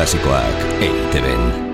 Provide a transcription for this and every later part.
Klasikoak EITB-en.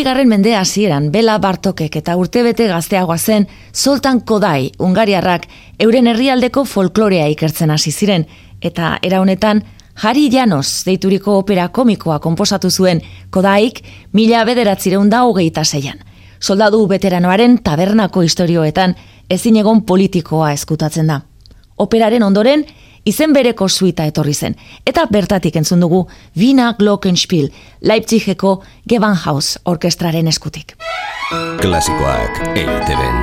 Hogei garren mende hasieran Bela Bartokek eta urtebete gazteagoa zen Zoltan Kodai, Ungariarrak, euren herrialdeko folklorea ikertzen hasi ziren, eta era honetan Jari Janos deituriko opera komikoa konposatu zuen Kodaik mila bederatzireun da hogeita zeian. Soldadu veteranoaren tabernako historioetan ezin egon politikoa eskutatzen da. Operaren ondoren, izen bereko suita etorri zen, eta bertatik entzun dugu Wiener Glockenspiel, Leipzigeko Gewandhaus orkestraren eskutik. Klasikoak EITB-en.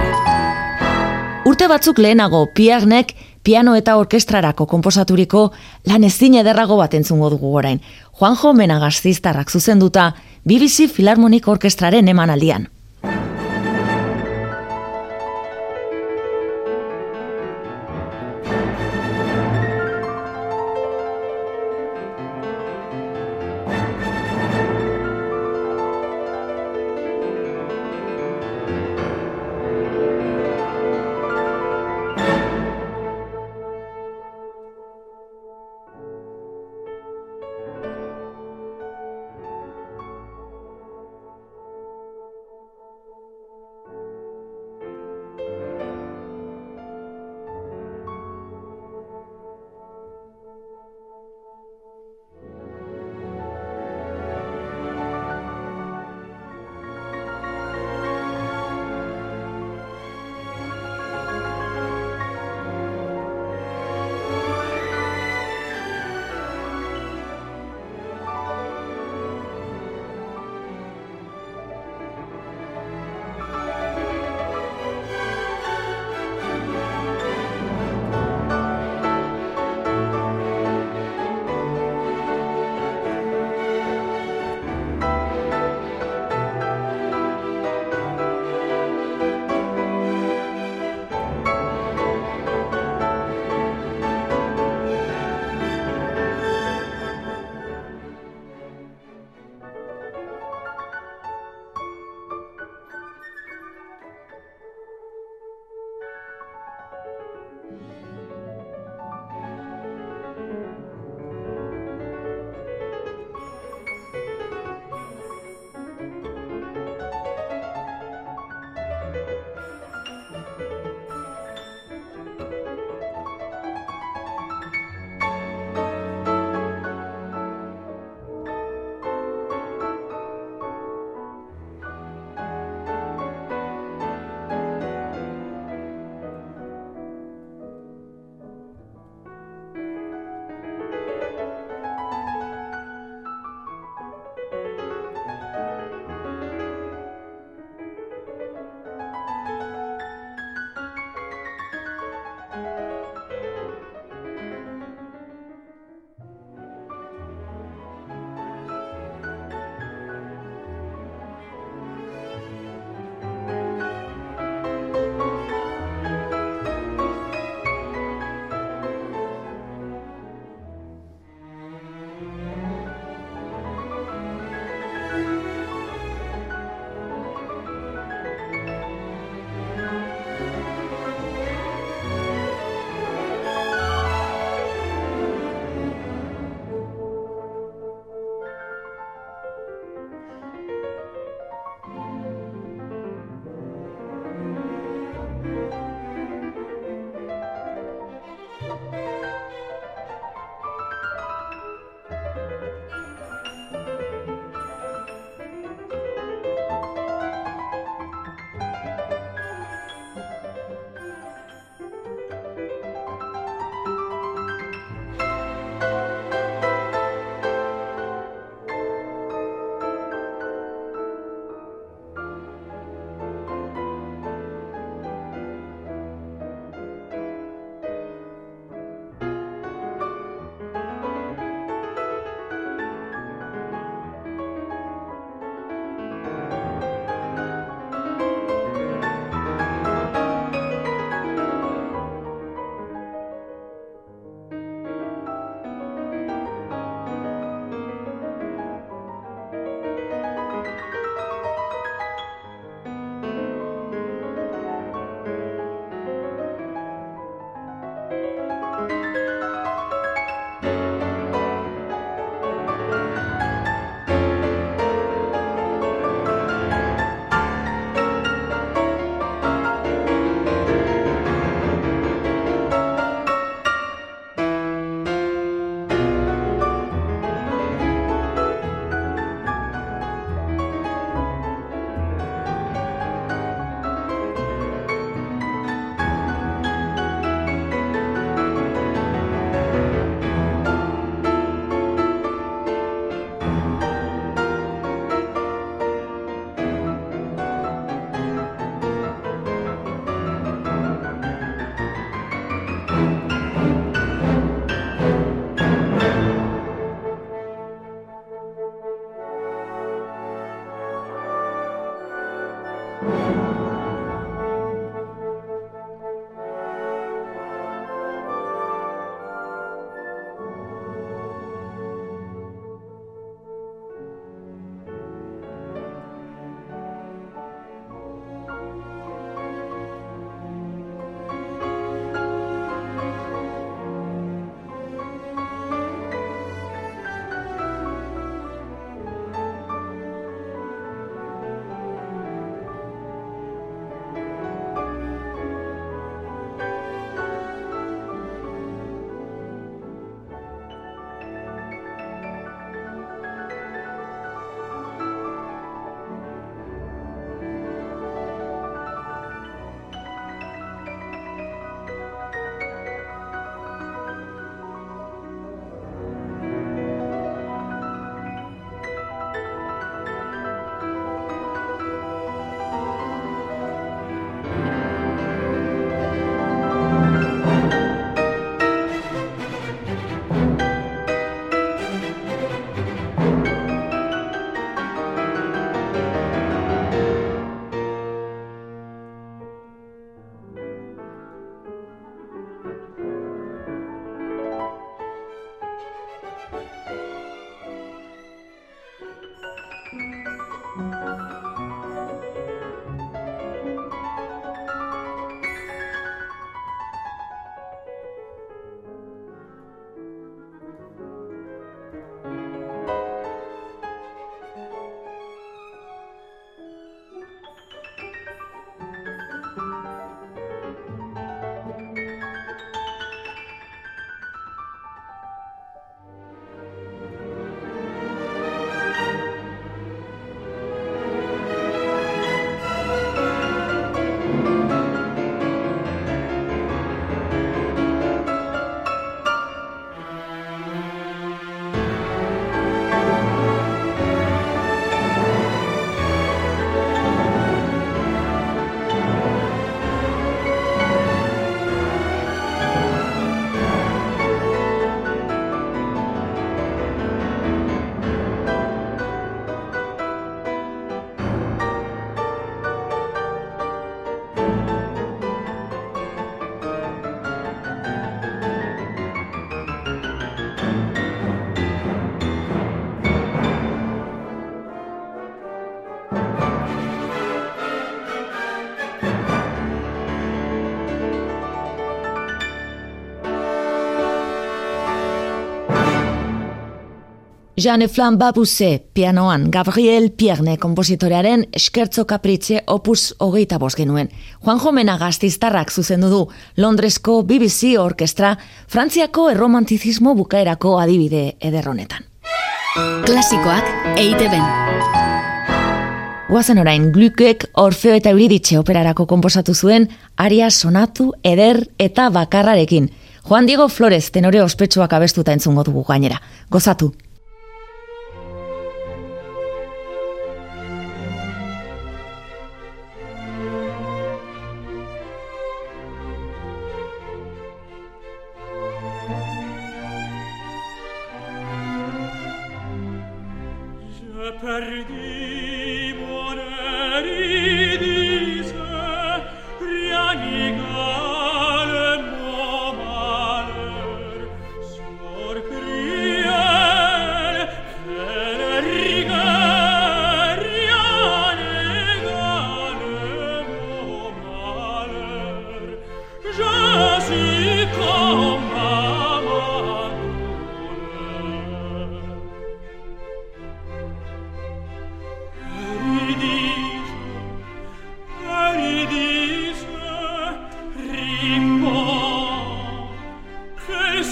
Urte batzuk lehenago, Piernek piano eta orkestrarako konposaturiko lan ezin ederrago bat entzungo dugu orain. Juanjo Menagaziztarrak zuzenduta BBC Philharmonic Orkestraren emanaldian. Jeanne Flam Babuse pianoan Gabriel Pierne kompositorearen eskertzo kapritze opus hogeita bos genuen. Juan Jomena gaztiztarrak zuzendu du Londresko BBC Orkestra Frantziako erromantizismo bukaerako adibide ederronetan. Klasikoak eite ben. Guazen orain, glukek Orfeo eta Euriditxe operarako komposatu zuen aria sonatu, eder eta bakarrarekin. Juan Diego Flores tenore ospetsuak abestuta entzungo dugu gainera. Gozatu!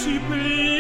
ci prima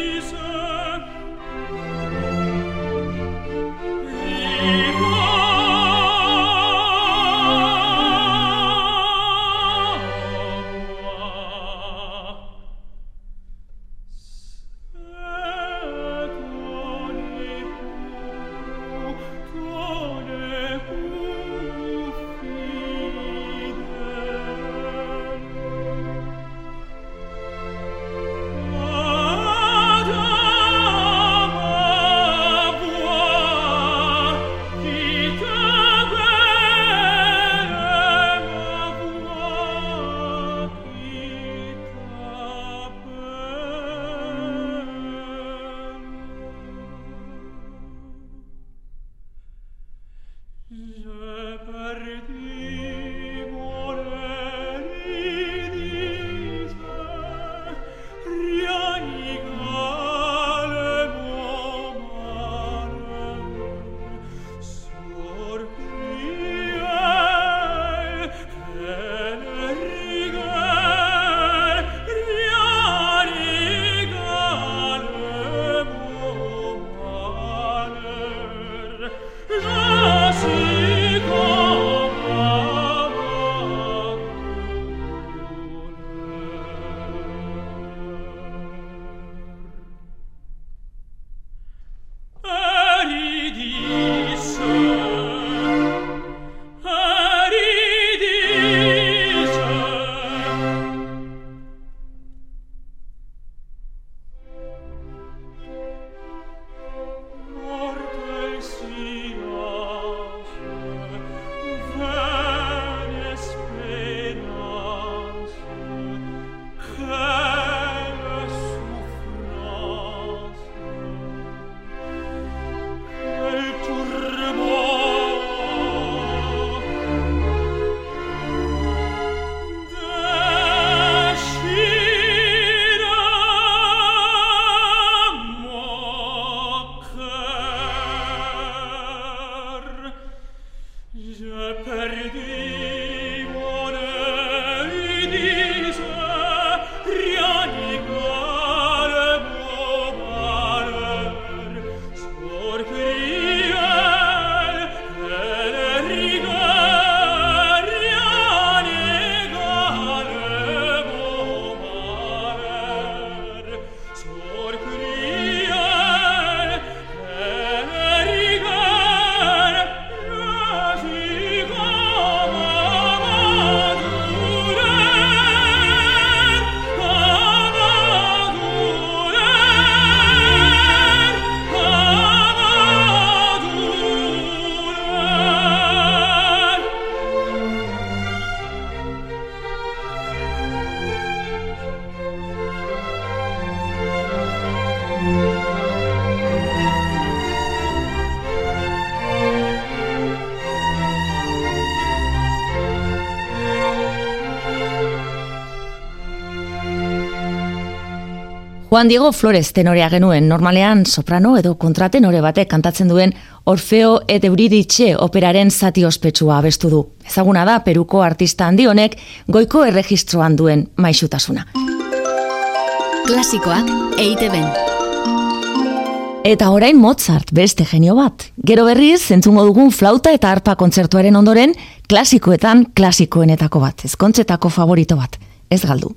Juan Diego Flores tenorea genuen, normalean soprano edo kontratenore batek kantatzen duen Orfeo et Euridice operaren zati ospetsua abestu du. Ezaguna da Peruko artista handi honek goiko erregistroan duen maixutasuna. Klasikoak EITB-en. Eta orain Mozart, beste genio bat. Gero berriz, zentzungo dugun flauta eta arpa kontzertuaren ondoren, klasikoetan klasikoenetako bat, ezkontzetako favorito bat. Ez galdu.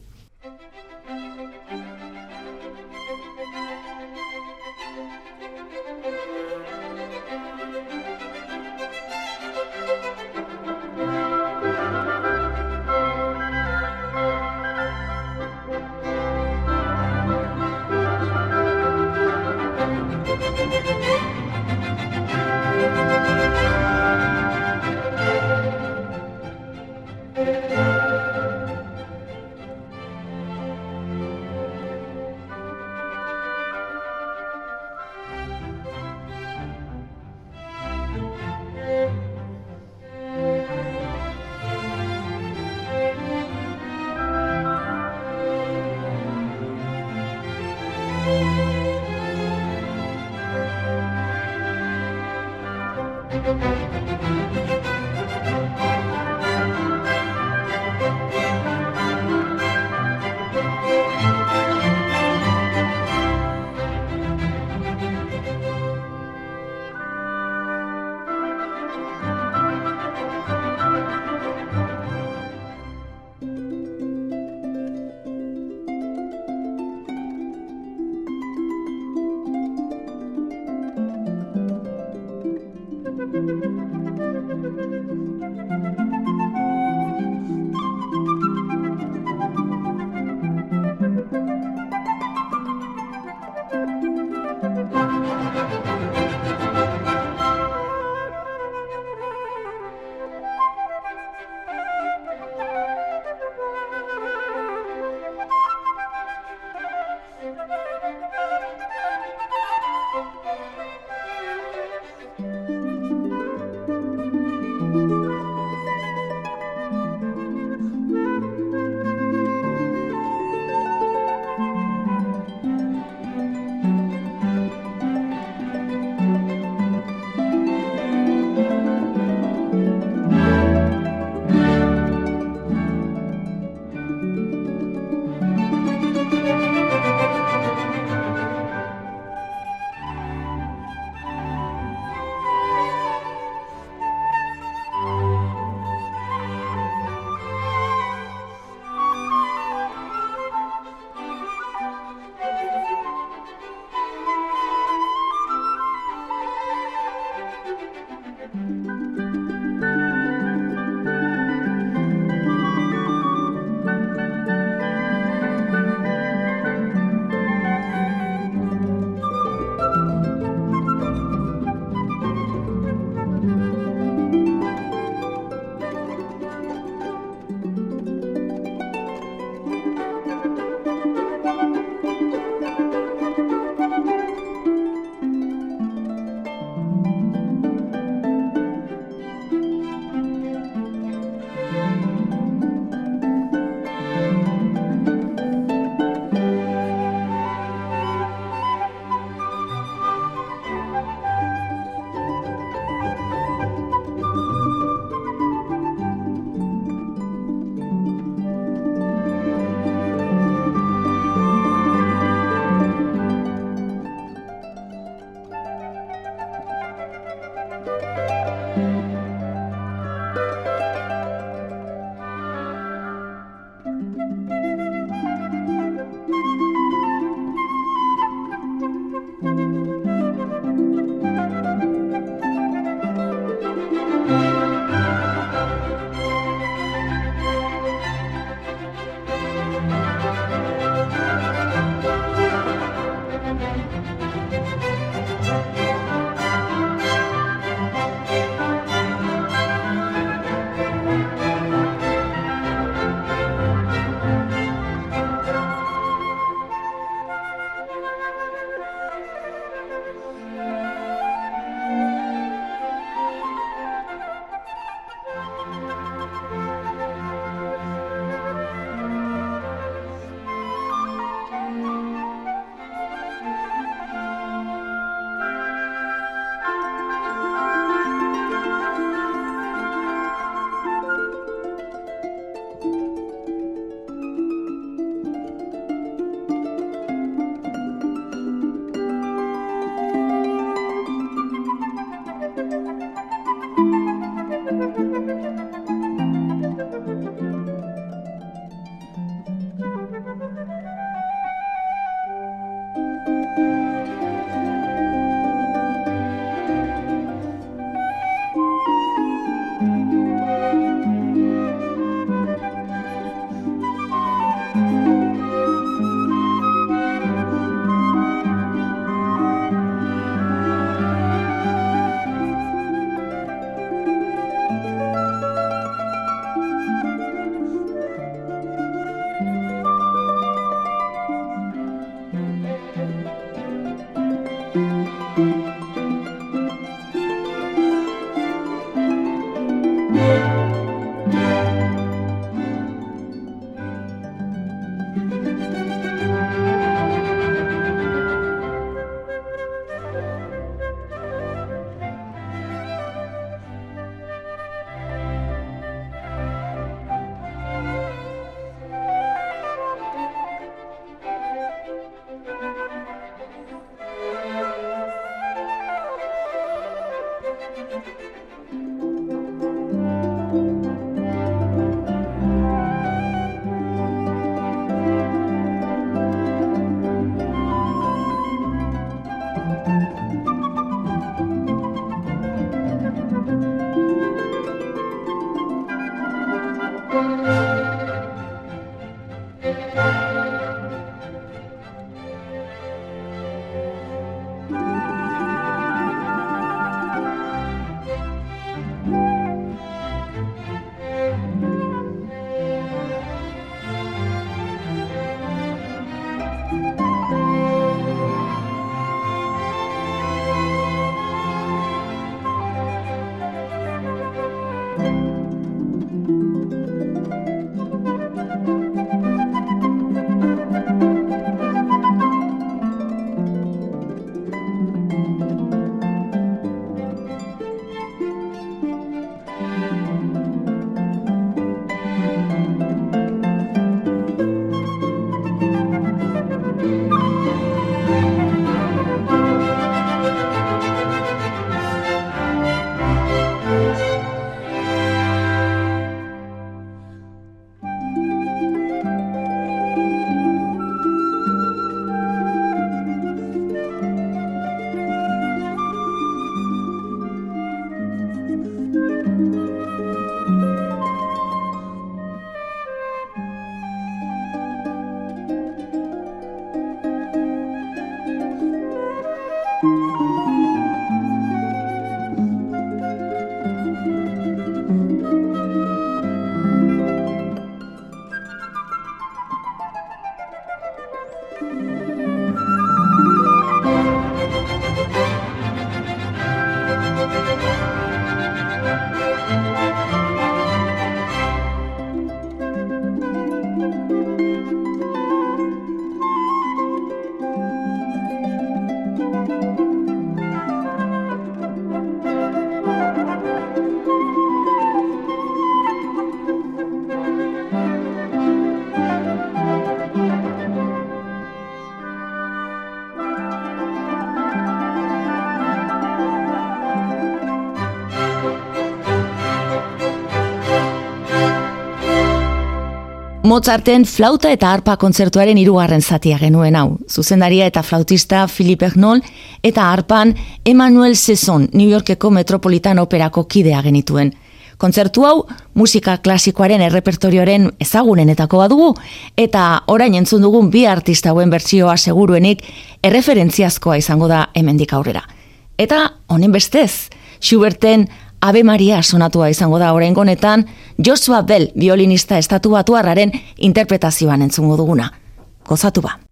Mozarten flauta eta arpa kontzertuaren hirugarren zatia genuen hau. Zuzendaria eta flautista Philippe Ernol eta arpan Emmanuel Sesson New Yorkeko Metropolitan Operako kidea genituen. Kontzertu hau musika klasikoaren errepertorioaren ezagunenetako badugu eta orain entzun dugun bi artista hauen bertsioa seguruenik erreferentziazkoa izango da hemendik aurrera. Eta honen bestez, Schuberten Ave Maria sonatua izango da orain honetan Joshua Bell violinista estatu batuarraren interpretazioan entzungo duguna. Gozatu ba.